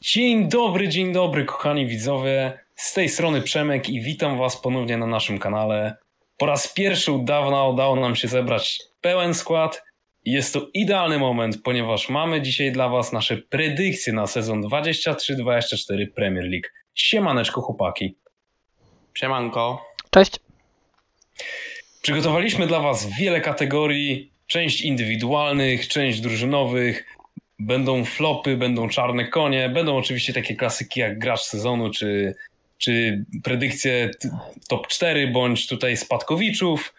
Dzień dobry, dzień dobry, kochani widzowie. Z tej strony Przemek i witam Was ponownie na naszym kanale. Po raz pierwszy od dawna udało nam się zebrać pełen skład. Jest to idealny moment, ponieważ mamy dzisiaj dla Was nasze predykcje na sezon 23-24 Premier League. Siemaneczko chłopaki. Siemanko. Cześć. Przygotowaliśmy dla Was wiele kategorii, część indywidualnych, część drużynowych. Będą flopy, będą czarne konie, będą oczywiście takie klasyki jak gracz sezonu, czy, czy predykcje top 4, bądź tutaj spadkowiczów.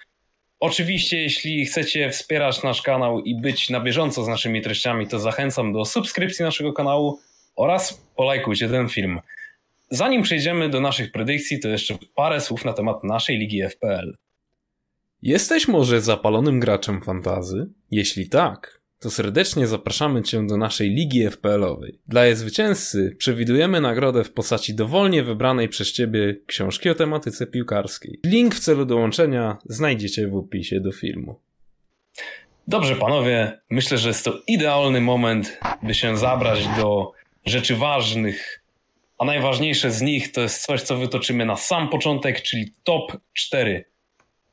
Oczywiście, jeśli chcecie wspierać nasz kanał i być na bieżąco z naszymi treściami, to zachęcam do subskrypcji naszego kanału oraz polajkujcie ten film. Zanim przejdziemy do naszych predykcji, to jeszcze parę słów na temat naszej ligi FPL. Jesteś może zapalonym graczem fantazy? Jeśli tak, to serdecznie zapraszamy Cię do naszej ligi FPL-owej. Dla zwycięzcy przewidujemy nagrodę w postaci dowolnie wybranej przez Ciebie książki o tematyce piłkarskiej. Link w celu dołączenia znajdziecie w opisie do filmu. Dobrze, panowie, myślę, że jest to idealny moment, by się zabrać do rzeczy ważnych, a najważniejsze z nich to jest coś, co wytoczymy na sam początek, czyli top 4.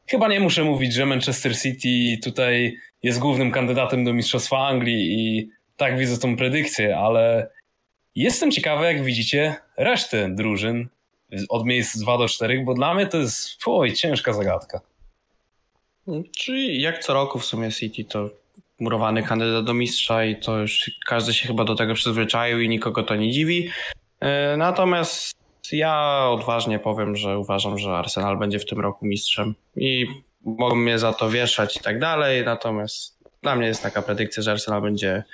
Chyba nie muszę mówić, że Manchester City tutaj jest głównym kandydatem do Mistrzostwa Anglii i tak widzę tą predykcję, ale jestem ciekawy, jak widzicie resztę drużyn od miejsc 2 do 4, bo dla mnie to jest oj, ciężka zagadka. Czyli jak co roku w sumie City to murowany kandydat do mistrza i to już każdy się chyba do tego przyzwyczaił i nikogo to nie dziwi. E, natomiast ja odważnie powiem, że uważam, że Arsenal będzie w tym roku mistrzem i mogą mnie za to wieszać i tak dalej, natomiast dla mnie jest taka predykcja, że Arsenal będzie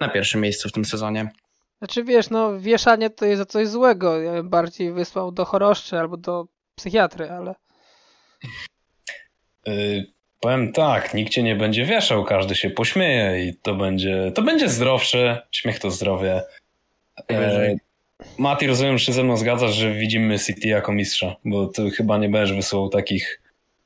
na pierwszym miejscu w tym sezonie. Znaczy wiesz, no wieszanie to jest za coś złego. Ja bym bardziej wysłał do choroszczy albo do psychiatry, ale... Yy, powiem tak, nikt cię nie będzie wieszał, każdy się pośmieje i to będzie, to będzie zdrowsze, śmiech to zdrowie. Yy, Mati, rozumiem, że się ze mną zgadzasz, że widzimy City jako mistrza, bo ty chyba nie będziesz wysyłał takich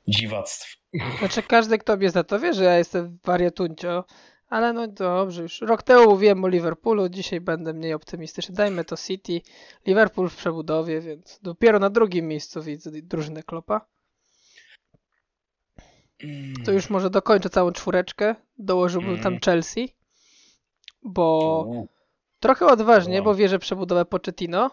dziwactw. Znaczy każdy, kto mnie zna, to wie, że ja jestem wariatuncio, ale no dobrze, już rok temu mówiłem o Liverpoolu, dzisiaj będę mniej optymistyczny. Dajmy to City, Liverpool w przebudowie, więc dopiero na drugim miejscu widzę drużynę Klopa. To już może dokończę całą czwóreczkę, dołożyłbym mm. tam Chelsea, bo trochę odważnie, bo wierzę przebudowę Pochettino,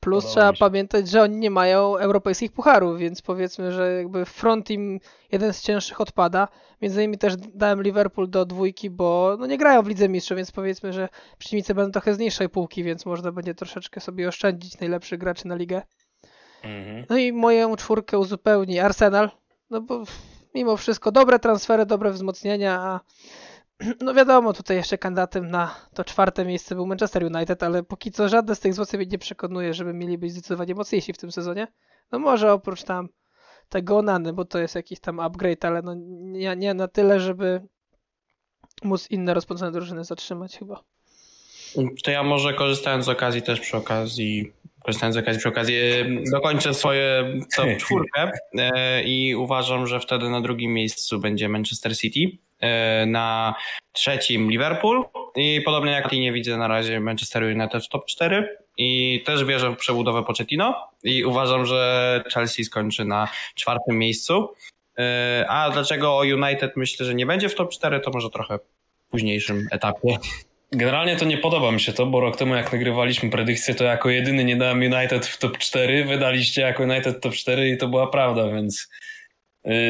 Plus trzeba pamiętać, że oni nie mają europejskich pucharów, więc powiedzmy, że jakby front im jeden z cięższych odpada. Między innymi też dałem Liverpool do dwójki, bo no nie grają w Lidze Mistrzów, więc powiedzmy, że przeciwnicy będą trochę z niższej półki, więc można będzie troszeczkę sobie oszczędzić najlepszych graczy na ligę. Mhm. No i moją czwórkę uzupełni Arsenal, no bo mimo wszystko dobre transfery, dobre wzmocnienia, a no wiadomo, tutaj jeszcze kandydatem na to czwarte miejsce był Manchester United, ale póki co żadne z tych wzmocnień mnie nie przekonuje, żeby mieli być zdecydowanie mocniejsi w tym sezonie. No może oprócz tam tego Onany, bo to jest jakiś tam upgrade, ale no nie, nie na tyle, żeby móc inne rozpędzone drużyny zatrzymać chyba. To ja może korzystając z okazji też przy okazji korzystając z okazji przy okazji dokończę swoje top czwórkę e, i uważam, że wtedy na drugim miejscu będzie Manchester City na trzecim Liverpool i podobnie jak nie widzę na razie Manchester United w top 4 i też wierzę w przebudowę Pochettino i uważam, że Chelsea skończy na czwartym miejscu. E, a dlaczego o United myślę, że nie będzie w top 4, to może trochę w późniejszym etapie. Generalnie to nie podoba mi się to, bo rok temu jak nagrywaliśmy predykcję, to jako jedyny nie dałem United w top 4, wydaliście jako United top 4 i to była prawda, więc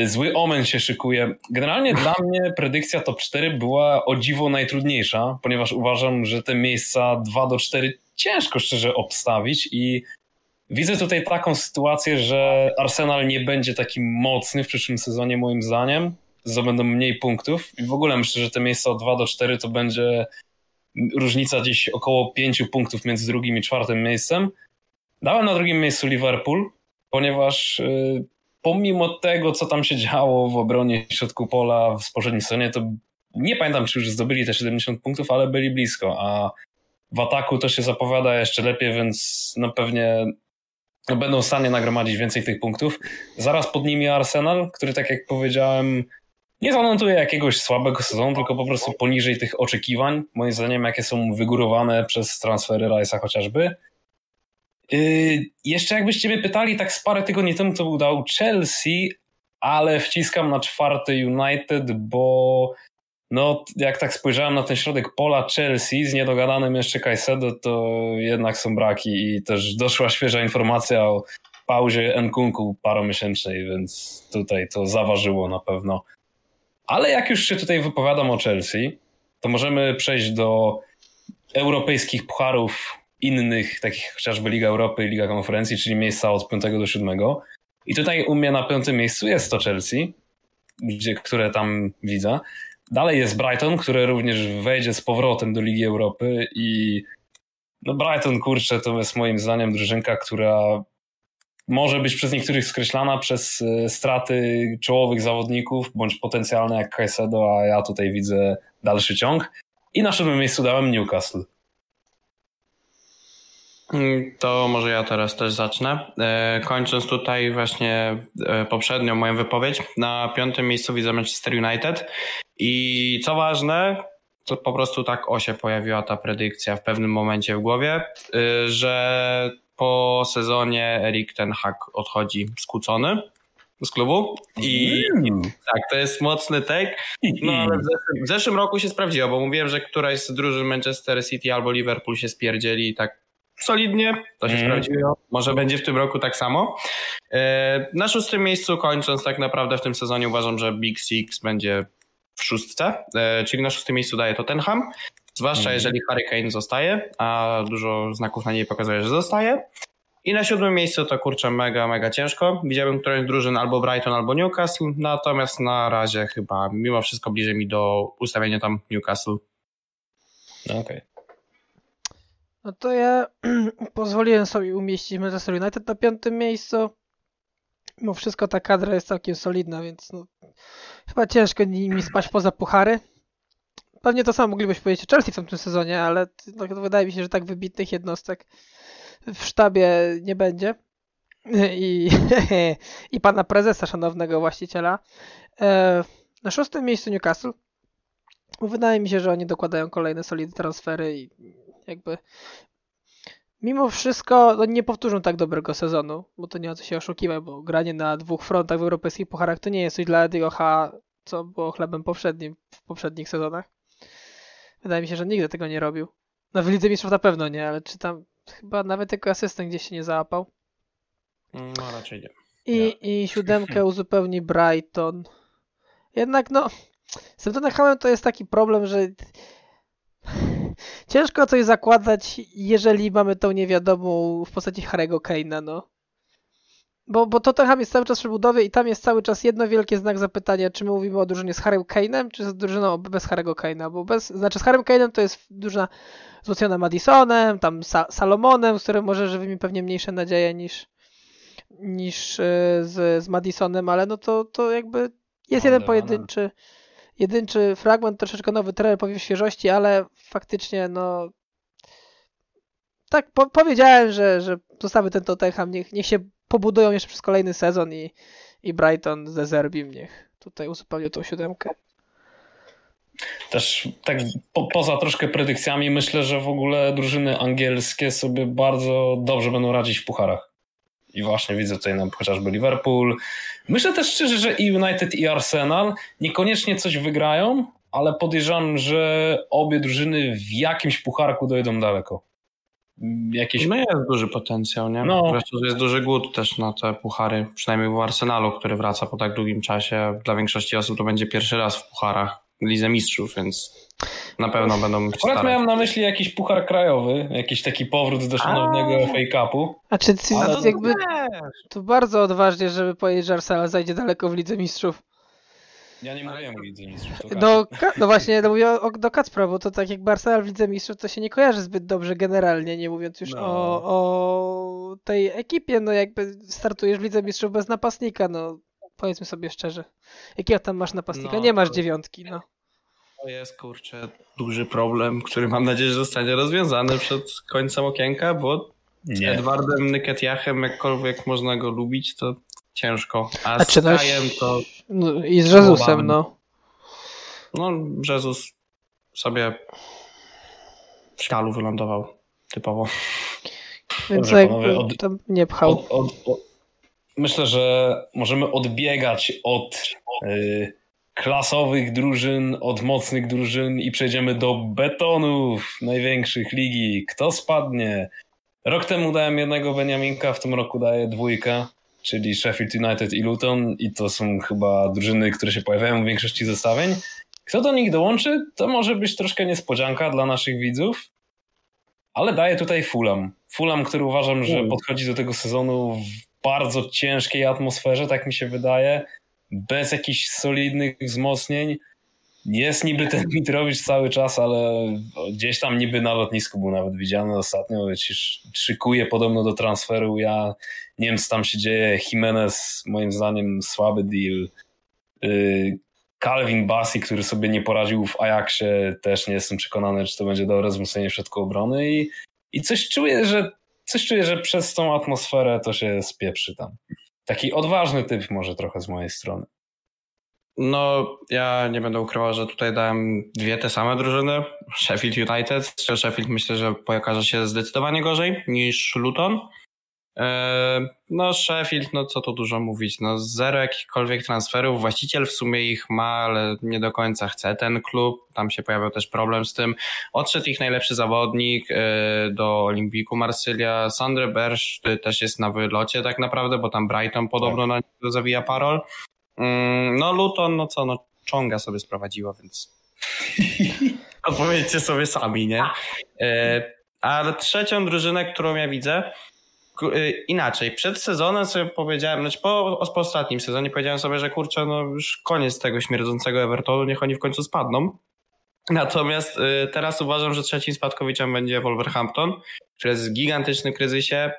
zły omen się szykuje. Generalnie dla mnie predykcja top 4 była o dziwo najtrudniejsza, ponieważ uważam, że te miejsca 2 do 4 ciężko szczerze obstawić i widzę tutaj taką sytuację, że Arsenal nie będzie taki mocny w przyszłym sezonie moim zdaniem, zdobędą mniej punktów i w ogóle myślę, że te miejsca od 2 do 4 to będzie różnica gdzieś około 5 punktów między drugim i czwartym miejscem. Dałem na drugim miejscu Liverpool, ponieważ y, pomimo tego, co tam się działo w obronie środku pola w poprzednim sezonie, to nie pamiętam, czy już zdobyli te 70 punktów, ale byli blisko, a w ataku to się zapowiada jeszcze lepiej, więc no pewnie no będą w stanie nagromadzić więcej tych punktów. Zaraz pod nimi Arsenal, który tak jak powiedziałem nie zanotuję jakiegoś słabego sezonu, tylko po prostu poniżej tych oczekiwań, moim zdaniem, jakie są wygórowane przez transfery Rice'a chociażby. Yy, jeszcze jakbyście mnie pytali tak z parę tygodni temu, to udał Chelsea, ale wciskam na czwarty United, bo no, jak tak spojrzałem na ten środek pola Chelsea z niedogadanym jeszcze Caicedo, to jednak są braki i też doszła świeża informacja o pauzie Nkunku paromiesięcznej, więc tutaj to zaważyło na pewno. Ale jak już się tutaj wypowiadam o Chelsea, to możemy przejść do europejskich pucharów innych, takich chociażby Liga Europy Liga Konferencji, czyli miejsca od 5 do 7. I tutaj u mnie na piątym miejscu jest to Chelsea, gdzie, które tam widzę. Dalej jest Brighton, który również wejdzie z powrotem do Ligi Europy i no Brighton, kurczę, to jest moim zdaniem drużynka, która może być przez niektórych skreślana przez e, straty czołowych zawodników, bądź potencjalne jak Caicedo, a ja tutaj widzę dalszy ciąg. I na siódmym miejscu dałem Newcastle. Mm, to może ja teraz też zacznę. E, kończąc tutaj właśnie e, poprzednią moją wypowiedź, na piątym miejscu widzę Manchester United i co ważne, to po prostu tak o się pojawiła ta predykcja w pewnym momencie w głowie, że po sezonie Erik Ten Hag odchodzi skłócony z klubu i mm. tak, to jest mocny take. No ale w zeszłym, w zeszłym, roku się sprawdziło, bo mówiłem, że któraś z drużyn Manchester City albo Liverpool się spierdzieli tak solidnie, to się mm. sprawdziło. Może będzie w tym roku tak samo. E, na szóstym miejscu kończąc tak naprawdę w tym sezonie uważam, że Big Six będzie w szóstce, e, czyli na szóstym miejscu daje Tottenham. Zwłaszcza mhm. jeżeli Harry Kane zostaje, a dużo znaków na niej pokazuje, że zostaje. I na siódmym miejscu to kurczę mega, mega ciężko. Widziałbym którąś drużyn albo Brighton, albo Newcastle, natomiast na razie chyba mimo wszystko bliżej mi do ustawienia tam Newcastle. Okej. Okay. No to ja pozwoliłem sobie umieścić Manchester United na piątym miejscu. Mimo wszystko ta kadra jest całkiem solidna, więc no, chyba ciężko mi spać poza puchary. Pewnie to samo moglibyśmy powiedzieć o Chelsea w tym sezonie, ale no, wydaje mi się, że tak wybitnych jednostek w sztabie nie będzie. I, i pana prezesa, szanownego właściciela. E, na szóstym miejscu Newcastle. Wydaje mi się, że oni dokładają kolejne solidne transfery i jakby mimo wszystko no nie powtórzą tak dobrego sezonu, bo to nie ma co się oszukiwać, bo granie na dwóch frontach w europejskich pucharach to nie jest coś dla H, co było chlebem poprzednim w poprzednich sezonach. Wydaje mi się, że nigdy tego nie robił. No w Lidze Mistrzów na pewno nie, ale czy tam chyba nawet jako asystent gdzieś się nie załapał. No raczej nie. I, i siódemkę uzupełni Brighton. Jednak no, z tym Tottenhamem to jest taki problem, że ciężko coś zakładać, jeżeli mamy tą niewiadomą w postaci Harry'ego Kane'a, no. Bo, bo Tottenham jest cały czas w budowie i tam jest cały czas jedno wielkie znak zapytania, czy my mówimy o drużynie z Harrym Kane'em, czy z drużyną bez Harry'ego Kane'a, bo bez, znaczy z Harrym Kane'em to jest drużyna wzmocniona Madisonem, tam Sa Salomonem, z którym może żywy mi pewnie mniejsze nadzieje niż, niż yy, z, z Madisonem, ale no to, to jakby jest jeden pojedynczy jedynczy fragment, troszeczkę nowy trener powiem świeżości, ale faktycznie no tak po powiedziałem, że, że zostawię ten Tottenham, niech, niech się pobudują jeszcze przez kolejny sezon i, i Brighton ze Zerbim niech tutaj uzupełnią tą siódemkę. Też tak po, poza troszkę predykcjami myślę, że w ogóle drużyny angielskie sobie bardzo dobrze będą radzić w pucharach. I właśnie widzę tutaj nam chociażby Liverpool. Myślę też szczerze, że i United i Arsenal niekoniecznie coś wygrają, ale podejrzewam, że obie drużyny w jakimś pucharku dojdą daleko jakieś... No jest duży potencjał, nie? No. Zresztą jest duży głód też na te puchary, przynajmniej w Arsenalu, który wraca po tak długim czasie. Dla większości osób to będzie pierwszy raz w pucharach Lidze Mistrzów, więc na pewno będą Akurat miałem na myśli jakiś puchar krajowy, jakiś taki powrót do szanownego FA Cupu. A czy ty, jakby to bardzo odważnie, żeby powiedzieć, że Arsenal zajdzie daleko w Lidze Mistrzów. Ja nie mówiłem o Lidze Mistrzów. Do, no właśnie, no mówię o, do Kacpra, bo to tak jak Arsenal w Lidze Mistrzów to się nie kojarzy zbyt dobrze generalnie, nie mówiąc już no. o, o tej ekipie, no jakby startujesz w Lidze Mistrzów bez napastnika, no powiedzmy sobie szczerze. Jakiego tam masz napastnika? No, nie masz dziewiątki, no. To jest, kurczę, duży problem, który mam nadzieję, że zostanie rozwiązany przed końcem okienka, bo nie. Edwardem Nyketiachem, jakkolwiek można go lubić, to ciężko. A, A z Kajem to... No, I z Jezusem, no. No, Jezus sobie w szkalu wylądował typowo. Więc Dobrze, jakby od, tam nie pchał. Od, od, myślę, że możemy odbiegać od y, klasowych drużyn, od mocnych drużyn i przejdziemy do betonów największych ligi. Kto spadnie? Rok temu dałem jednego Beniaminka, w tym roku daję dwójkę, czyli Sheffield United i Luton i to są chyba drużyny, które się pojawiają w większości zestawień. Kto do nich dołączy, to może być troszkę niespodzianka dla naszych widzów, ale daję tutaj Fulham. Fulham, który uważam, że podchodzi do tego sezonu w bardzo ciężkiej atmosferze, tak mi się wydaje, bez jakichś solidnych wzmocnień. Jest niby ten Mitrowicz cały czas, ale gdzieś tam niby na lotnisku był nawet widziany ostatnio, szykuje podobno do transferu. Ja nie wiem, co tam się dzieje. Jimenez, moim zdaniem, słaby deal. Y, Calvin Bassi, który sobie nie poradził w Ajaxie, też nie jestem przekonany, czy to będzie dobre wzmocnienie w środku obrony i, i coś czuję, że coś czuję, że przez tą atmosferę to się spieprzy tam. Taki odważny typ może trochę z mojej strony. No, ja nie będę ukrywał, że tutaj dałem dwie te same drużyny. Sheffield United. Sheffield myślę, że pokaże się zdecydowanie gorzej niż Luton. E, no, Sheffield, no co tu dużo mówić, no zero jakichkolwiek transferów. Właściciel w sumie ich ma, ale nie do końca chce ten klub. Tam się pojawiał też problem z tym. Odszedł ich najlepszy zawodnik e, do Olimpiku Marsylia. Sandre Bersz też jest na wylocie tak naprawdę, bo tam Brighton podobno tak. na niego zawija parol. Mm, no Luton, no co, no Czonga sobie sprowadziła, więc odpowiedzcie sobie sami, nie? E, ale trzecią drużynę, którą ja widzę, inaczej, przed sezonem sobie powiedziałem, znaczy po, po ostatnim sezonie powiedziałem sobie, że kurczę, no już koniec tego śmierdzącego Evertonu, niech oni w końcu spadną. Natomiast y, teraz uważam, że trzecim spadkowiczem będzie Wolverhampton, który jest w gigantycznym kryzysie.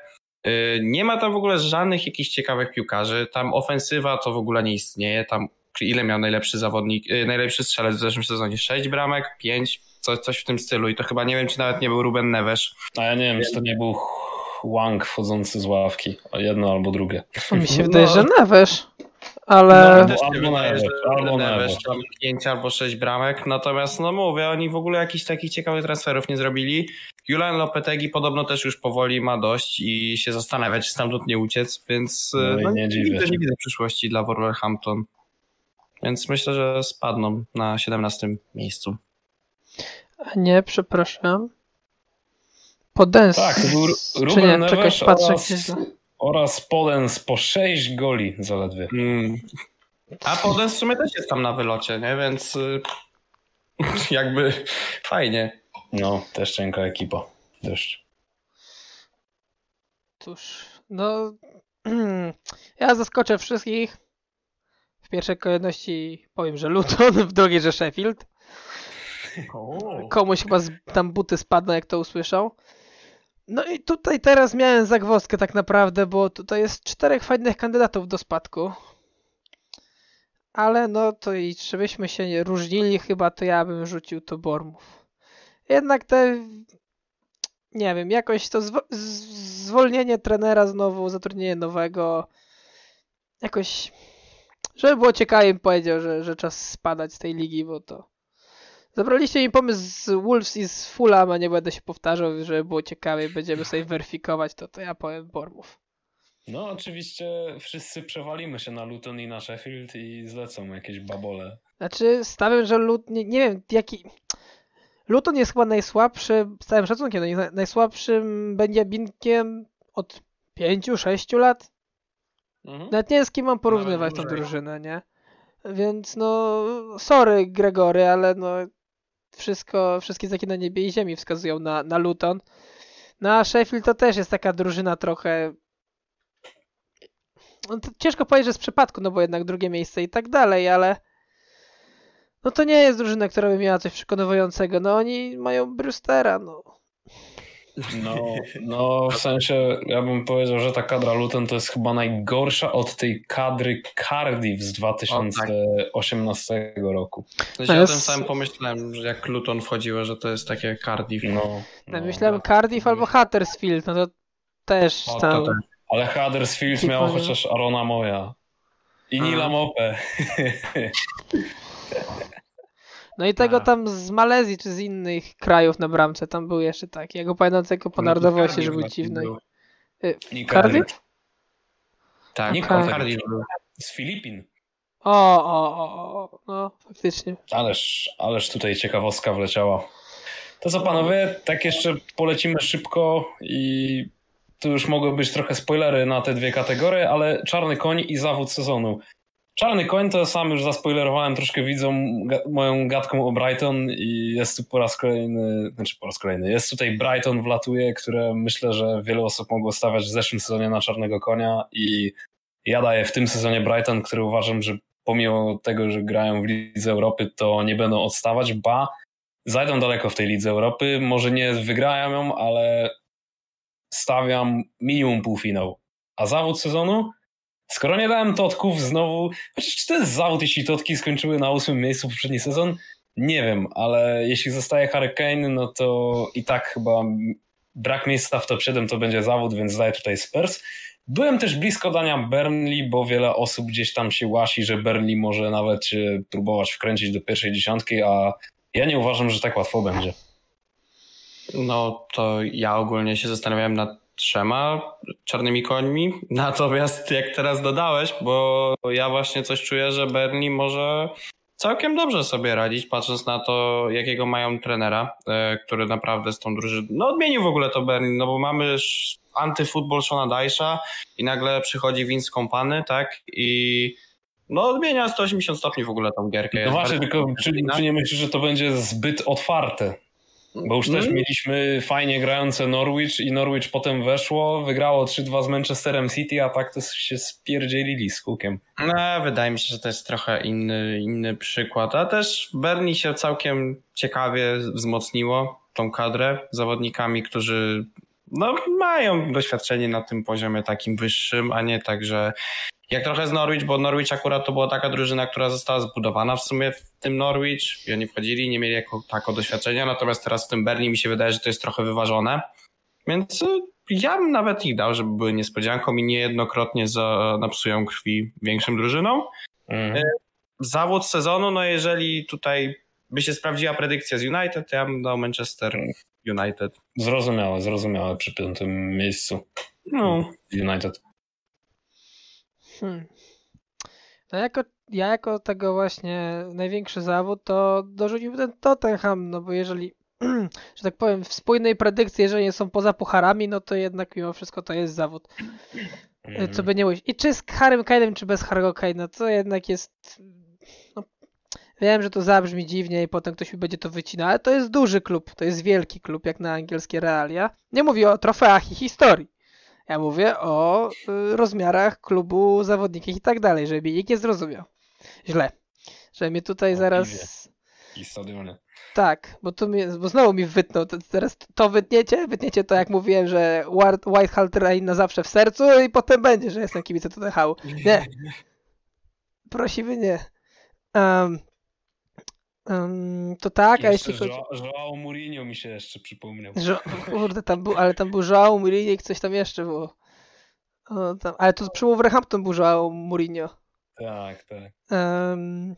Y, nie ma tam w ogóle żadnych jakichś ciekawych piłkarzy. Tam ofensywa to w ogóle nie istnieje. Tam ile miał najlepszy zawodnik, najlepszy strzelec w zeszłym sezonie? Sześć bramek, pięć, coś, coś w tym stylu. I to chyba nie wiem, czy nawet nie był Ruben Neves. A ja nie wiem, czy to nie był Wang wchodzący z ławki. Jedno albo drugie. Mi się wydaje, no. że Neves. Ale. No, albo Neves, albo Neves. Pięć albo sześć bramek. Natomiast, no mówię, oni w ogóle jakichś takich ciekawych transferów nie zrobili. Julian Lopetegi podobno też już powoli ma dość i się zastanawia, czy stamtąd nie uciec, więc no, no nie, nie, widzę, nie widzę przyszłości dla Wolverhampton. Więc myślę, że spadną na 17 miejscu. Nie, przepraszam. Podens. Tak, to był Ruben nie, czekaj, patrzę, oraz, oraz Podens po 6 goli zaledwie. Mm. A Podens w sumie też jest tam na wylocie, nie? Więc y, jakby fajnie. No, też cienka ekipa. Też. Cóż, no ja zaskoczę wszystkich. W pierwszej kolejności powiem, że Luton, w drugiej, że Sheffield. Komuś chyba tam buty spadną, jak to usłyszał. No i tutaj teraz miałem zagwozdkę tak naprawdę, bo tutaj jest czterech fajnych kandydatów do spadku. Ale no to i żebyśmy się różnili, chyba to ja bym rzucił to Bormów. Jednak te, nie wiem, jakoś to zwo zwolnienie trenera znowu, zatrudnienie nowego, jakoś, żeby było ciekawie, powiedział, że, że czas spadać z tej ligi, bo to Zabraliście mi pomysł z Wolves i z Fulham, a nie będę się powtarzał, żeby było ciekawie, będziemy sobie weryfikować, to, to ja powiem Bormów. No oczywiście wszyscy przewalimy się na Luton i na Sheffield i zlecą jakieś babole. Znaczy stawiam, że Luton, nie, nie, wiem jaki... Luton jest chyba najsłabszy, z całym szacunkiem, no, najsłabszym Benjabinkiem od 5-6 lat. Mhm. Nawet nie z kim mam porównywać tą drużynę, nie? Więc no, sorry Gregory, ale no wszystko, wszystkie znaki na niebie i ziemi wskazują na, na Luton. No a Sheffield to też jest taka drużyna trochę... No, ciężko powiedzieć, że z przypadku, no bo jednak drugie miejsce i tak dalej, ale... No to nie jest drużyna, która by miała coś przekonującego. No oni mają Brewstera, no. No, no, w sensie ja bym powiedział, że ta kadra Luton to jest chyba najgorsza od tej kadry Cardiff z 2018 o, tak. roku. No, ja o tym samym pomyślałem, że jak Luton wchodziło, że to jest takie Cardiff. No, no, myślałem tak. Cardiff albo Huddersfield, no to też o, tam... To tak. Ale Huddersfield miał chociaż Arona Moja i Nila Mopę. No i tego tam z Malezji czy z innych krajów na bramce, tam był jeszcze taki. Ja go pamiętam tylko po narodowości, że był dziwny. Y, Cardiff? Tak, Nie Cardiff Z Filipin. O, o, o, o, no faktycznie. Ależ, ależ tutaj ciekawostka wleciała. To co panowie, tak jeszcze polecimy szybko i tu już mogły być trochę spoilery na te dwie kategorie, ale Czarny Koń i Zawód Sezonu. Czarny Koń to sam już zaspoilerowałem troszkę widzą moją gadką o Brighton i jest tu po raz kolejny, znaczy po raz kolejny, jest tutaj Brighton wlatuje, które myślę, że wiele osób mogło stawiać w zeszłym sezonie na Czarnego Konia i ja daję w tym sezonie Brighton, który uważam, że pomimo tego, że grają w Lidze Europy, to nie będą odstawać, ba zajdą daleko w tej Lidze Europy, może nie wygrają ją, ale stawiam minimum półfinał. A zawód sezonu? Skoro nie dałem Totków znowu, czy to jest zawód, jeśli Totki skończyły na ósmym miejscu poprzedni sezon? Nie wiem, ale jeśli zostaje Hurricane, no to i tak chyba brak miejsca w top 7 to będzie zawód, więc daję tutaj Spurs. Byłem też blisko dania Burnley, bo wiele osób gdzieś tam się łasi, że Burnley może nawet się próbować wkręcić do pierwszej dziesiątki, a ja nie uważam, że tak łatwo będzie. No to ja ogólnie się zastanawiałem nad trzema czarnymi końmi. Natomiast jak teraz dodałeś, bo ja właśnie coś czuję, że Bernie może całkiem dobrze sobie radzić, patrząc na to, jakiego mają trenera, e, który naprawdę z tą drużyną, no odmienił w ogóle to Bernie, no bo mamy antyfutbol Shona Dysha i nagle przychodzi Vince Kompany, tak, i no odmienia 180 stopni w ogóle tą gierkę. No właśnie, tylko czy, czy nie myślisz, że to będzie zbyt otwarte? Bo już też mm. mieliśmy fajnie grające Norwich i Norwich potem weszło, wygrało 3-2 z Manchesterem City, a tak to się spierdzielili z hukiem. No, wydaje mi się, że to jest trochę inny, inny przykład. A też Bernie się całkiem ciekawie wzmocniło tą kadrę zawodnikami, którzy no, mają doświadczenie na tym poziomie takim wyższym, a nie tak, że jak trochę z Norwich, bo Norwich akurat to była taka drużyna, która została zbudowana w sumie w tym Norwich i oni wchodzili, nie mieli jako tako doświadczenia, natomiast teraz w tym Berlin mi się wydaje, że to jest trochę wyważone. Więc y, ja bym nawet ich dał, żeby były niespodzianką i niejednokrotnie za, napsują krwi większym drużynom. Mhm. Y, zawód sezonu, no jeżeli tutaj by się sprawdziła predykcja z United, to ja bym dał Manchester United. Zrozumiałe, zrozumiałe przy piątym miejscu. No. United. Hmm. No jako, ja jako tego właśnie największy zawód, to dorzuciłbym ten Tottenham, no bo jeżeli, że tak powiem, w spójnej predykcji, jeżeli nie są poza pucharami, no to jednak mimo wszystko to jest zawód. Mm. Co by nie mówić. I czy z Harrym Kane'em, czy bez Harry'ego Kane'a, to jednak jest... No, wiem, że to zabrzmi dziwnie i potem ktoś mi będzie to wycinał, ale to jest duży klub, to jest wielki klub, jak na angielskie realia. Nie mówię o trofeach i historii. Ja mówię o y, rozmiarach klubu, zawodnikach i tak dalej, żeby nikt nie zrozumiał. Źle. Że mnie tutaj o, zaraz... I. Tak, bo, tu mi, bo znowu mi wytnął. To, teraz to wytniecie, wytniecie to jak mówiłem, że White Hall Train na zawsze w sercu i potem będzie, że jestem kibicem Tottenhamu. Nie. Prosimy nie. Um, Um, to tak, jeszcze a jeśli chodzi... Joao Mourinho mi się jeszcze przypomniał. Jo... Kurde, tam był, ale tam był Joao Mourinho i coś tam jeszcze było. O, tam... Ale to przy Wolverhampton był Joao Mourinho. Tak, tak. Um,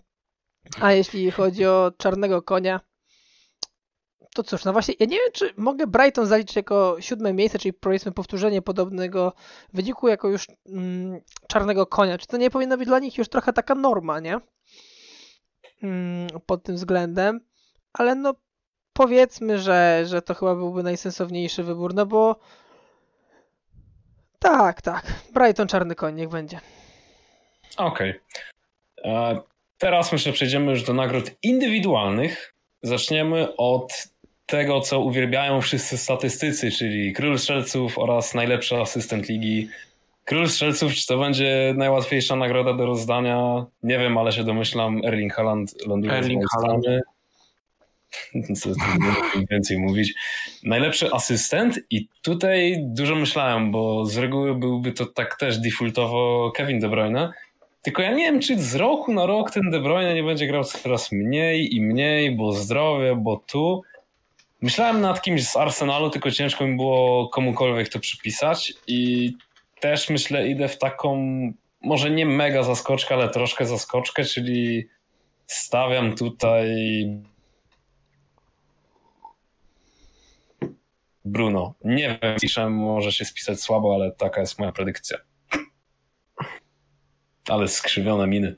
a jeśli chodzi o czarnego konia, to cóż, no właśnie, ja nie wiem, czy mogę Brighton zaliczyć jako siódme miejsce, czyli powiedzmy powtórzenie podobnego wyniku jako już mm, czarnego konia. Czy to nie powinno być dla nich już trochę taka norma, nie? Mm, pod tym względem, ale no powiedzmy, że, że to chyba byłby najsensowniejszy wybór, no bo tak, tak, Brighton czarny koń, niech będzie. Okej. Okay. Teraz myślę przejdziemy już do nagród indywidualnych. Zaczniemy od tego, co uwielbiają wszyscy statystycy, czyli król strzelców oraz najlepszy asystent ligi Król Strzelców, czy to będzie najłatwiejsza nagroda do rozdania? Nie wiem, ale się domyślam, Erling Haaland ląduje Erling z Haaland. Co tu więcej mówić. Najlepszy asystent i tutaj dużo myślałem, bo z reguły byłby to tak też defaultowo Kevin De Bruyne. Tylko ja nie wiem, czy z roku na rok ten De Bruyne nie będzie grał coraz mniej i mniej, bo zdrowie, bo tu. Myślałem nad kimś z Arsenalu, tylko ciężko mi było komukolwiek to przypisać i też myślę idę w taką, może nie mega zaskoczkę, ale troszkę zaskoczkę, czyli Stawiam tutaj Bruno. Nie wiem, piszę, może się spisać słabo, ale taka jest moja predykcja. Ale skrzywione miny.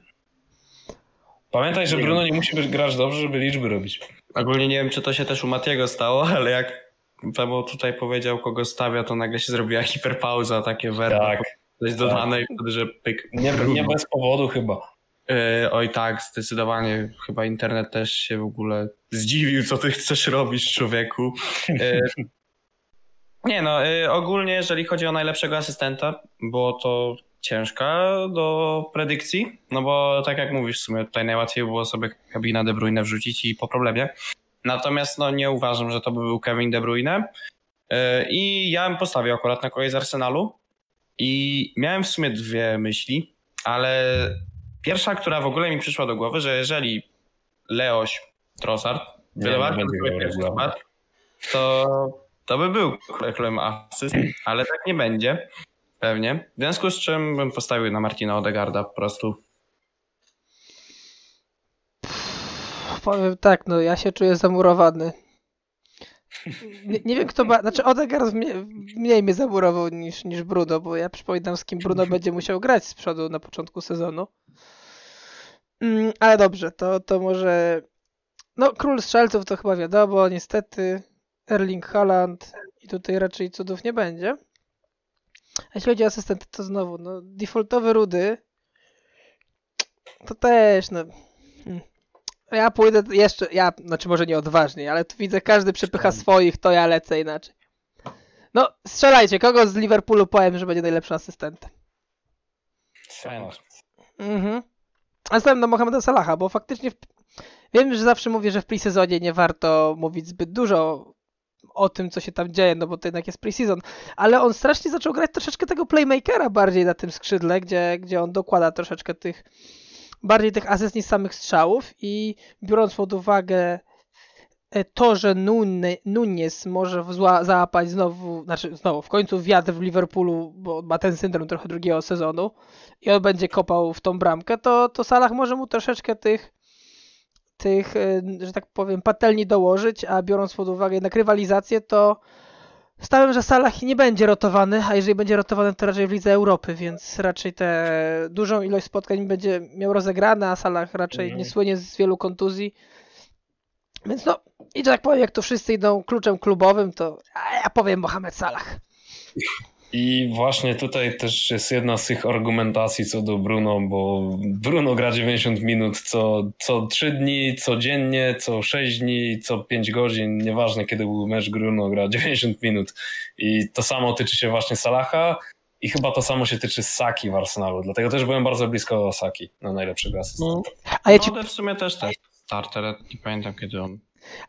Pamiętaj, że Bruno nie musi być grać dobrze, żeby liczby robić. Ogólnie nie wiem, czy to się też u Matiego stało, ale jak Pebo tutaj powiedział, kogo stawia, to nagle się zrobiła hiperpauza, takie werbo Tak. coś dodane i wtedy, że pyk. Nie, nie bez powodu chyba. E, oj tak, zdecydowanie. Chyba internet też się w ogóle zdziwił, co ty chcesz robić, człowieku. E, nie no, e, ogólnie jeżeli chodzi o najlepszego asystenta, było to ciężka do predykcji, no bo tak jak mówisz, w sumie tutaj najłatwiej było sobie kabina De Bruyne wrzucić i po problemie. Natomiast no nie uważam, że to by był Kevin De Bruyne. E, I ja bym postawił akurat na kogoś z Arsenalu. I miałem w sumie dwie myśli, ale pierwsza, która w ogóle mi przyszła do głowy, że jeżeli Leoś Trossard wylewa to, to by był królem asyst, ale tak nie będzie. Pewnie. W związku z czym bym postawił na Martina Odegarda po prostu. Powiem tak, no ja się czuję zamurowany. Nie, nie wiem kto znaczy Odegaard mnie, mniej mnie zamurował niż, niż Bruno, bo ja przypominam z kim Bruno będzie musiał grać z przodu na początku sezonu. Mm, ale dobrze, to, to może... No król strzelców to chyba wiadomo, niestety Erling Haaland i tutaj raczej cudów nie będzie. A jeśli chodzi o asystenty, to znowu, no defaultowy Rudy to też, no... hmm. Ja pójdę jeszcze, ja, znaczy może nie odważniej, ale tu widzę, każdy przepycha swoich, to ja lecę inaczej. No, strzelajcie, kogo z Liverpoolu powiem, że będzie najlepszym asystentem? Salah. Mhm. A stawiam na Mohameda Salaha, bo faktycznie w... wiem, że zawsze mówię, że w pre-sezonie nie warto mówić zbyt dużo o tym, co się tam dzieje, no bo to jednak jest pre-season, ale on strasznie zaczął grać troszeczkę tego playmakera bardziej na tym skrzydle, gdzie, gdzie on dokłada troszeczkę tych bardziej tych asyst niż samych strzałów i biorąc pod uwagę e, to, że Nune- Nunes może zła- załapać znowu, znaczy znowu, w końcu wiatr w Liverpoolu, bo ma ten syndrom trochę drugiego sezonu i on będzie kopał w tą bramkę, to, to Salah może mu troszeczkę tych tych, e, że tak powiem, patelni dołożyć, a biorąc pod uwagę jednak rywalizację, to Stawiam, że Salah nie będzie rotowany, a jeżeli będzie rotowany, to raczej w Lidze Europy, więc raczej tę dużą ilość spotkań będzie miał rozegrane, a Salah raczej Mhm. nie słynie z wielu kontuzji. Więc no, i tak powiem, jak to wszyscy idą kluczem klubowym, to ja powiem Mohamed Salah. I właśnie tutaj też jest jedna z tych argumentacji co do Bruno, bo Bruno gra 90 minut co, co 3 dni, codziennie, co 6 dni, co 5 godzin, nieważne kiedy był mecz, Bruno gra 90 minut. I to samo tyczy się właśnie Salaha i chyba to samo się tyczy Saki w Arsenalu, dlatego też byłem bardzo blisko Saki na najlepszego asystenta. A ja ci, No, w sumie też też starter, nie pamiętam kiedy on.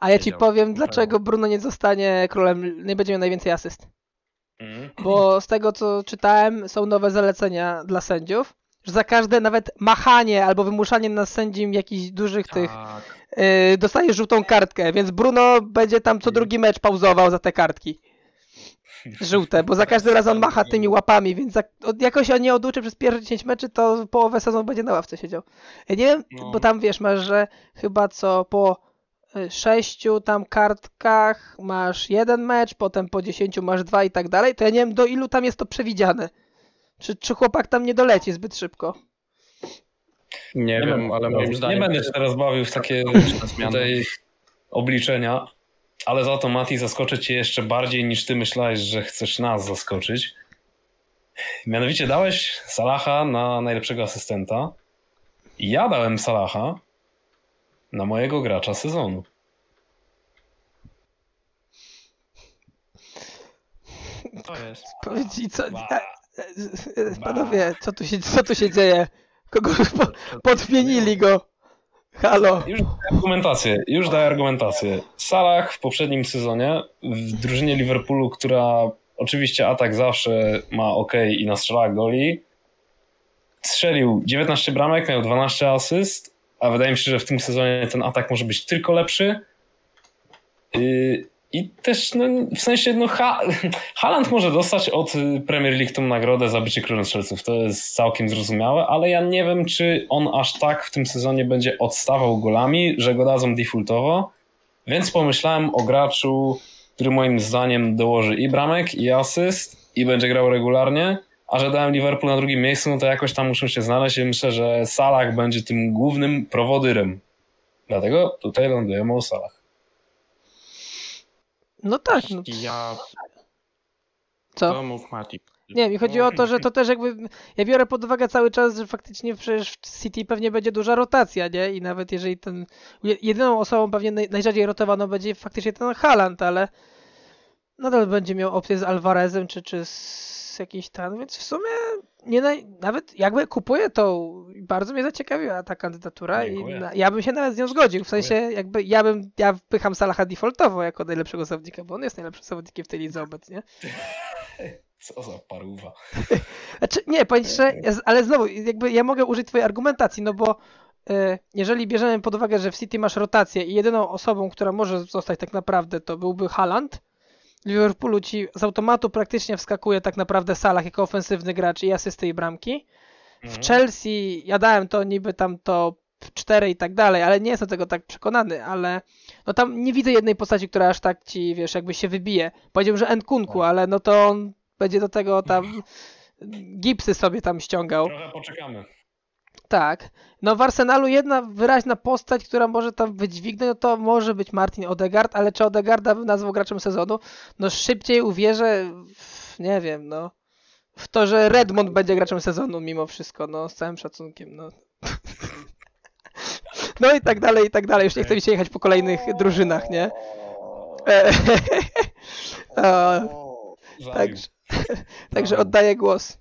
a ja ci powiem, dlaczego Bruno nie zostanie królem, nie będzie miał najwięcej asyst. Mhm. Bo z tego co czytałem, są nowe zalecenia dla sędziów, że za każde nawet machanie albo wymuszanie na sędzim jakichś dużych tych Tak. yy, dostaje żółtą kartkę, więc Bruno będzie tam co drugi mecz pauzował za te kartki. Żółte, bo za każdym razem on macha tymi łapami, więc za, jakoś on nie oduczy przez pierwsze 10 meczy, to połowę sezonu będzie na ławce siedział. Ja nie wiem, No. bo tam wiesz, masz, że chyba co po sześciu tam kartkach masz jeden mecz, potem po 10 masz dwa i tak dalej, to ja nie wiem do ilu tam jest to przewidziane. Czy, czy chłopak tam nie doleci zbyt szybko? Nie, wiem, będę- ale moim nie zdaniem. będę się teraz bawił w takie tutaj obliczenia, ale za to Mati zaskoczę cię jeszcze bardziej niż ty myślałeś, że chcesz nas zaskoczyć. Mianowicie dałeś Salaha na najlepszego asystenta. I ja dałem Salaha na mojego gracza sezonu. To jest. Co... Ba. e, Panowie, co tu się, co tu się dzieje? Kogo po, podmienili go? Halo. Już daję argumentację, już daję argumentację. Salah w poprzednim sezonie w drużynie Liverpoolu, która oczywiście atak zawsze ma ok i nastrzela goli, strzelił 19 bramek, miał 12 asyst, a wydaje mi się, że w tym sezonie ten atak może być tylko lepszy. Yy, I też, no, w sensie, no, ha Haaland może dostać od Premier League tą nagrodę za bycie królem strzelców. To jest całkiem zrozumiałe, ale ja nie wiem, czy on aż tak w tym sezonie będzie odstawał golami, że go dadzą defaultowo. Więc pomyślałem o graczu, który moim zdaniem dołoży i bramek, i asyst, i będzie grał regularnie. A że dałem Liverpool na drugim miejscu, no to jakoś tam muszą się znaleźć i myślę, że Salah będzie tym głównym prowodyrem. Dlatego tutaj lądujemy o Salah. No tak. No. Ja. Co? To mów Mati. Nie, mi chodzi o to, że to też jakby. Ja biorę pod uwagę cały czas, że faktycznie przecież w City pewnie będzie duża rotacja, nie? I nawet jeżeli ten. Jedyną osobą pewnie najrzadziej rotowaną będzie faktycznie ten Haaland, ale nadal będzie miał opcję z Alvarezem czy, czy z jakiś tam, więc w sumie nie naj... nawet jakby kupuję to, bardzo mnie zaciekawiła ta kandydatura Dziękuję. i na... ja bym się nawet z nią zgodził, w sensie jakby ja bym, ja wpycham Salaha defaultowo jako najlepszego zawodnika, bo on jest najlepszym zawodnikiem w tej lidze obecnie. Co za paruwa. Znaczy, nie, powiem że, ale znowu, jakby ja mogę użyć twojej argumentacji, no bo y, jeżeli bierzemy pod uwagę, że w City masz rotację i jedyną osobą, która może zostać tak naprawdę, to byłby Haaland, Liverpoolu ci z automatu praktycznie wskakuje tak naprawdę Salah jako ofensywny gracz i asysty i bramki. W mhm. Chelsea ja dałem to niby tam to 4 i tak dalej, ale nie jestem tego tak przekonany, ale no tam nie widzę jednej postaci, która aż tak ci, wiesz, jakby się wybije. Powiedziałbym, że Nkunku, tak. ale no to on będzie do tego tam gipsy sobie tam ściągał. Trochę poczekamy. Tak. No w Arsenalu jedna wyraźna postać, która może tam wydźwignąć, no to może być Martin Odegaard, ale czy Odegaarda bym nazwał graczem sezonu? No szybciej uwierzę, w, nie wiem, no w to, że Redmond będzie graczem sezonu mimo wszystko, no z całym szacunkiem, no. No i tak dalej, i tak dalej. Już nie chcę mi się jechać po kolejnych drużynach, nie? także, także oddaję głos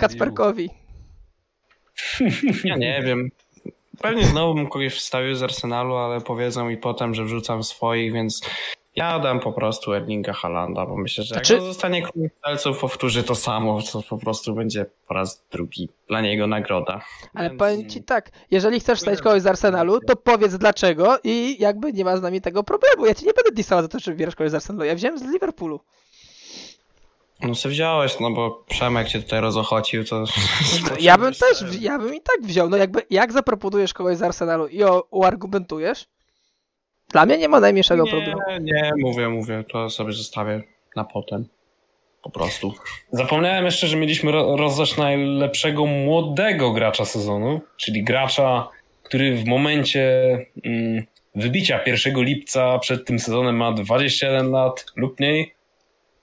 Kacperkowi. Ja nie wiem. Pewnie znowu bym kogoś wstawił z Arsenalu, ale powiedzą mi potem, że wrzucam swoich, więc ja dam po prostu Erlinga Halanda, bo myślę, że znaczy... jak zostanie królem strzelców, powtórzy to samo, to po prostu będzie po raz drugi dla niego nagroda. Ale Więc... powiem ci tak, jeżeli chcesz wstawić kogoś z Arsenalu, to powiedz dlaczego i jakby nie ma z nami tego problemu. Ja ci nie będę disował za to, że wybierasz kogoś z Arsenalu. Ja wziąłem z Liverpoolu. No se wziąłeś, no bo Przemek cię tutaj rozochocił, to... Ja bym też, ja bym i tak wziął. No jakby, jak zaproponujesz kogoś z Arsenalu i o, uargumentujesz, dla mnie nie ma najmniejszego nie, problemu. Nie, mówię, mówię, to sobie zostawię na potem. Po prostu. Zapomniałem jeszcze, że mieliśmy rozdać najlepszego młodego gracza sezonu, czyli gracza, który w momencie mm, wybicia 1 lipca przed tym sezonem ma 21 lat lub mniej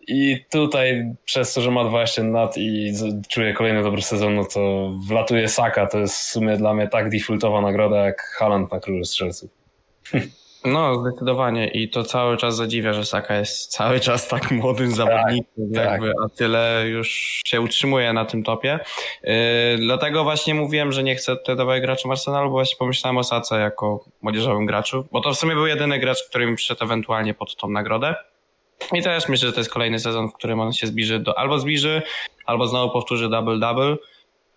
i tutaj przez to, że ma 20 lat i czuje kolejny dobry sezon, no to wlatuje Saka. To jest w sumie dla mnie tak defaultowa nagroda jak Haaland na Królu Strzelców. No, zdecydowanie i to cały czas zadziwia, że Saka jest cały czas tak młodym zawodnikiem, tak, jakby, tak. a tyle już się utrzymuje na tym topie. Yy, dlatego właśnie mówiłem, że nie chcę tutaj dawać graczom Arsenalu, bo właśnie pomyślałem o Sace jako młodzieżowym graczu, bo to w sumie był jedyny gracz, który mi przyszedł ewentualnie pod tą nagrodę. I też myślę, że to jest kolejny sezon, w którym on się zbliży do, albo zbliży, albo znowu powtórzy double-double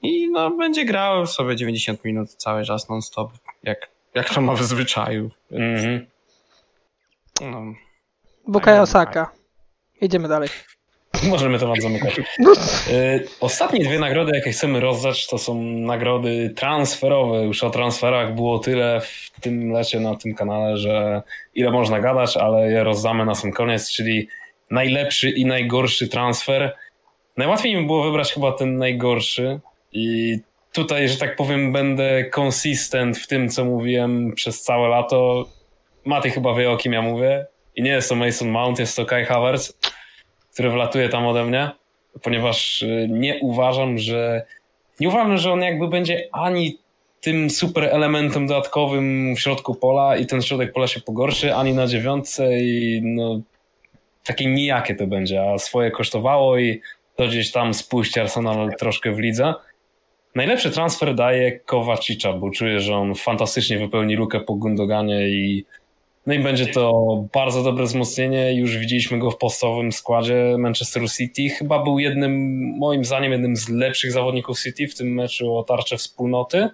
i no będzie grał sobie 90 minut cały czas non-stop, jak, jak to ma w zwyczaju. Więc, mm -hmm. no, Bukayo Osaka. Idziemy dalej. Możemy temat zamykać. No. Y, ostatnie dwie nagrody, jakie chcemy rozdać, to są nagrody transferowe. Już o transferach było tyle w tym lecie na tym kanale, że ile można gadać, ale je rozdamy na sam koniec, czyli najlepszy i najgorszy transfer. Najłatwiej mi było wybrać chyba ten najgorszy i tutaj, że tak powiem, będę konsistent w tym, co mówiłem przez całe lato. Maty chyba wie, o kim ja mówię. I nie jest to Mason Mount, jest to Kai Havertz który wlatuje tam ode mnie, ponieważ y, nie uważam, że nie uważam, że on jakby będzie ani tym super elementem dodatkowym w środku pola i ten środek pola się pogorszy, ani na dziewiątce i no takie nijakie to będzie, a swoje kosztowało i to gdzieś tam spuści Arsenal troszkę w lidze. Najlepszy transfer daje Kowacicza, bo czuję, że on fantastycznie wypełni lukę po Gundoganie i no i będzie to bardzo dobre wzmocnienie. Już widzieliśmy go w podstawowym składzie Manchesteru City. Chyba był jednym, moim zdaniem, jednym z lepszych zawodników City w tym meczu o tarczę wspólnoty.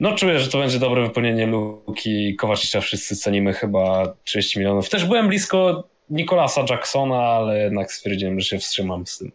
no czuję, że to będzie dobre wypełnienie luki. Kowacicza wszyscy cenimy chyba 30 milionów. Też byłem blisko Nikolasa Jacksona, ale jednak stwierdziłem, że się wstrzymam z tym.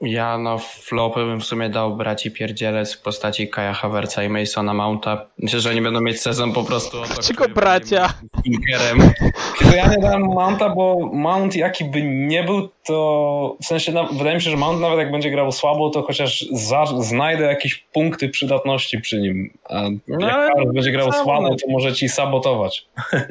Ja na flopy bym w sumie dał braci pierdzielec w postaci Kaja Havertza i Masona Mounta. Myślę, że oni będą mieć sezon po prostu... Dlaczego bracia? Inkerem. Tylko ja nie dałem Mounta, bo Mount jaki by nie był, to w sensie no, wydaje mi się, że Mount nawet jak będzie grał słabo, to chociaż za, znajdę jakieś punkty przydatności przy nim. A no, jak będzie grał słabo, to może ci sabotować.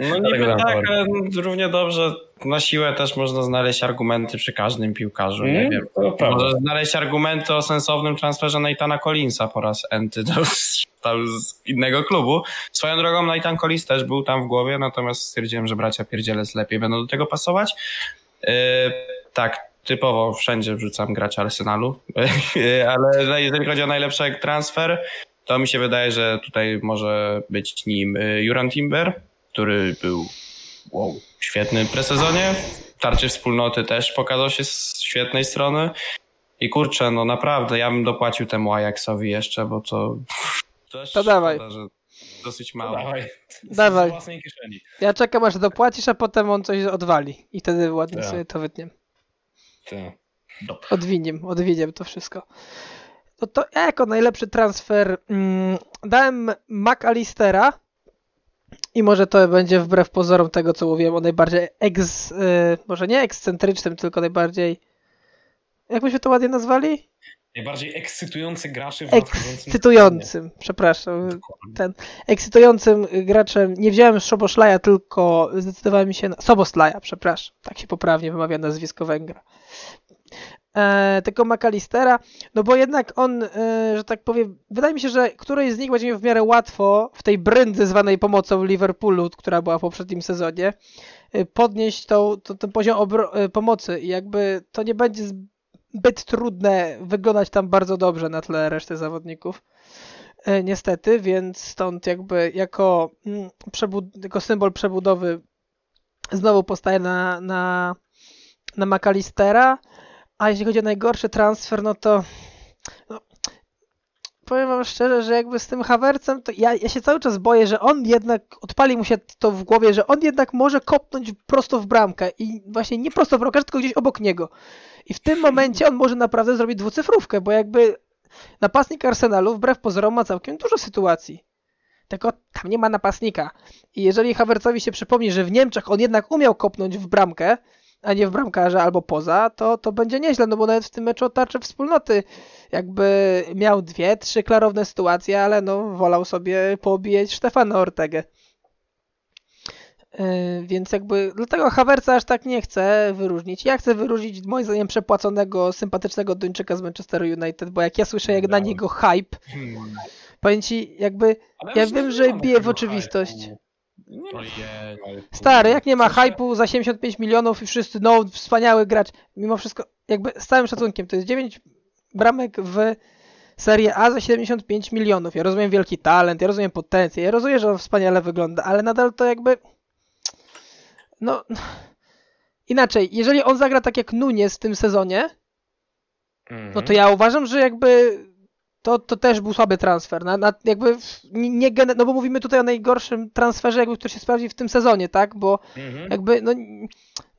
No niby tak, ale równie dobrze na siłę też można znaleźć argumenty przy każdym piłkarzu. Mm, nie wiem. Można znaleźć argumenty o sensownym transferze Nathana Collinsa po raz enty do, z innego klubu. Swoją drogą Nathan Collins też był tam w głowie, natomiast stwierdziłem, że bracia Pierdzielec lepiej będą do tego pasować. Yy, tak, typowo wszędzie wrzucam gracza Arsenalu, ale jeżeli chodzi o najlepszy transfer, to mi się wydaje, że tutaj może być nim y, Juran Timber, który był wow, świetny presezonie. Tarczy wspólnoty też pokazał się z świetnej strony. I kurczę, no naprawdę, ja bym dopłacił temu Ajaxowi jeszcze, bo to. Też to dawaj. Szkoda, że dosyć mało. To dawaj. dawaj. Ja czekam aż dopłacisz, a potem on coś odwali. I wtedy ładnie tak. sobie to wytniem. Tak. Odwiniem, odwiniem to wszystko. No to ja jako najlepszy transfer mm, dałem McAllistera i może to będzie wbrew pozorom tego, co mówiłem o najbardziej ex, yy, może nie ekscentrycznym, tylko najbardziej, jak byśmy to ładnie nazwali? Najbardziej ekscytujący graczy w Ekscytującym, przepraszam. Ten ekscytującym graczem, nie wziąłem Szoboszlaja, tylko zdecydowałem się na... Soboslaja, przepraszam. Tak się poprawnie wymawia nazwisko Węgra e, tego McAllistera, no bo jednak on, e, że tak powiem, wydaje mi się, że któryś z nich będzie miał w miarę łatwo w tej bryndy zwanej pomocą Liverpoolu, która była w poprzednim sezonie, e, podnieść tą, to, ten poziom e, pomocy i jakby to nie będzie zbyt trudne wyglądać tam bardzo dobrze na tle reszty zawodników. E, niestety, więc stąd jakby jako, mm, przebud- jako symbol przebudowy znowu postaje na, na, na McAllistera. A jeśli chodzi o najgorszy transfer, no to no, powiem wam szczerze, że jakby z tym Havercem, to ja, ja się cały czas boję, że on jednak, odpali mu się to w głowie, że on jednak może kopnąć prosto w bramkę i właśnie nie prosto w bramkę, tylko gdzieś obok niego. I w tym momencie on może naprawdę zrobić dwucyfrówkę, bo jakby napastnik Arsenalu wbrew pozorom ma całkiem dużo sytuacji. Tylko tam nie ma napastnika. I jeżeli Havercowi się przypomni, że w Niemczech on jednak umiał kopnąć w bramkę, a nie w bramkarza albo poza, to, to będzie nieźle, no bo nawet w tym meczu o tarczy wspólnoty jakby miał dwie, trzy klarowne sytuacje, ale no wolał sobie poobijać Stefana Ortegę. Yy, więc jakby dlatego Havertza aż tak nie chcę wyróżnić. Ja chcę wyróżnić moim zdaniem przepłaconego, sympatycznego Duńczyka z Manchester United, bo jak ja słyszę jak na niego hype, hmm. powiem ci jakby, ja wiem, że bije w oczywistość. Stary, jak nie ma hypu za 75 milionów i wszyscy, no wspaniały gracz, mimo wszystko, jakby z całym szacunkiem, to jest 9 bramek w Serie A za 75 milionów. Ja rozumiem wielki talent, ja rozumiem potencjał, ja rozumiem, że on wspaniale wygląda, ale nadal to jakby, no, inaczej, jeżeli on zagra tak jak Nunes w tym sezonie, no to ja uważam, że jakby to, to też był słaby transfer. Na, na, jakby nie, no bo mówimy tutaj o najgorszym transferze, jakby który się sprawdzi w tym sezonie, tak? Bo mhm. jakby, no,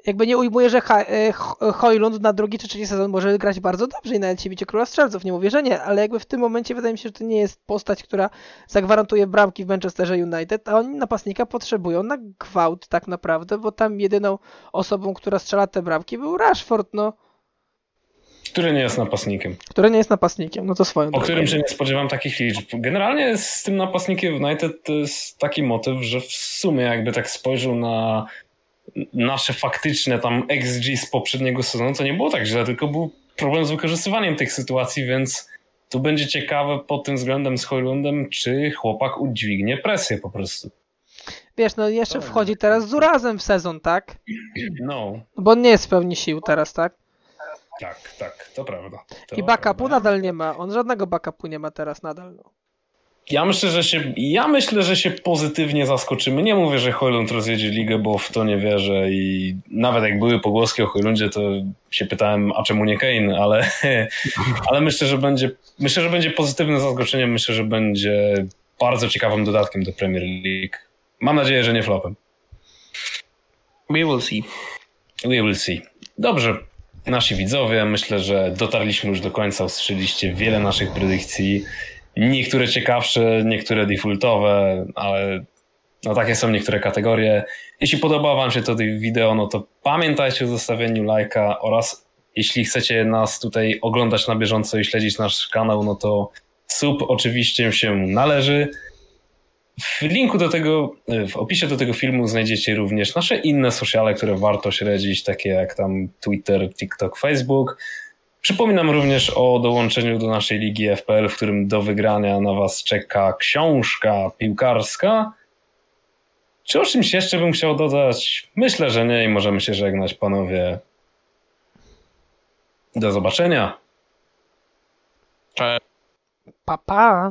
jakby nie ujmuję, że e, Hojlund na drugi czy trzeci sezon może grać bardzo dobrze i nawet się bicie króla strzelców, nie mówię, że nie, ale jakby w tym momencie wydaje mi się, że to nie jest postać, która zagwarantuje bramki w Manchesterze United, a oni napastnika potrzebują na gwałt tak naprawdę, bo tam jedyną osobą, która strzela te bramki był Rashford, no który nie jest napastnikiem. Który nie jest napastnikiem, no to swoją O drogą. którym się nie spodziewam takich liczb. Generalnie z tym napastnikiem United to jest taki motyw, że w sumie jakby tak spojrzał na nasze faktyczne tam XG z poprzedniego sezonu, to nie było tak źle, tylko był problem z wykorzystywaniem tych sytuacji, więc tu będzie ciekawe pod tym względem z Hojlundem, czy chłopak udźwignie presję po prostu. Wiesz, no jeszcze wchodzi teraz z urazem w sezon, tak? No. Bo on nie jest w pełni sił teraz, tak? Tak, tak, to prawda. To I backupu prawda. nadal nie ma. On żadnego backupu nie ma teraz nadal. No. Ja myślę, że się, ja myślę, że się pozytywnie zaskoczymy. Nie mówię, że Hojlund rozjedzie ligę, bo w to nie wierzę i nawet jak były pogłoski o Hojlundzie, to się pytałem, a czemu nie Kane, ale, ale myślę, że będzie, myślę, że będzie pozytywne zaskoczenie. Myślę, że będzie bardzo ciekawym dodatkiem do Premier League. Mam nadzieję, że nie flopem. We will see. We will see. Dobrze, nasi widzowie, myślę, że dotarliśmy już do końca, usłyszeliście wiele naszych predykcji. Niektóre ciekawsze, niektóre defaultowe, ale no takie są niektóre kategorie. Jeśli podoba Wam się to wideo, no to pamiętajcie o zostawieniu lajka oraz jeśli chcecie nas tutaj oglądać na bieżąco i śledzić nasz kanał, no to sub oczywiście się należy. W linku do tego, w opisie do tego filmu znajdziecie również nasze inne sociale, które warto śledzić, takie jak tam Twitter, TikTok, Facebook. Przypominam również o dołączeniu do naszej ligi FPL, w którym do wygrania na Was czeka książka piłkarska. Czy o czymś jeszcze bym chciał dodać? Myślę, że nie i możemy się żegnać, panowie. Do zobaczenia. Cześć. Pa, pa.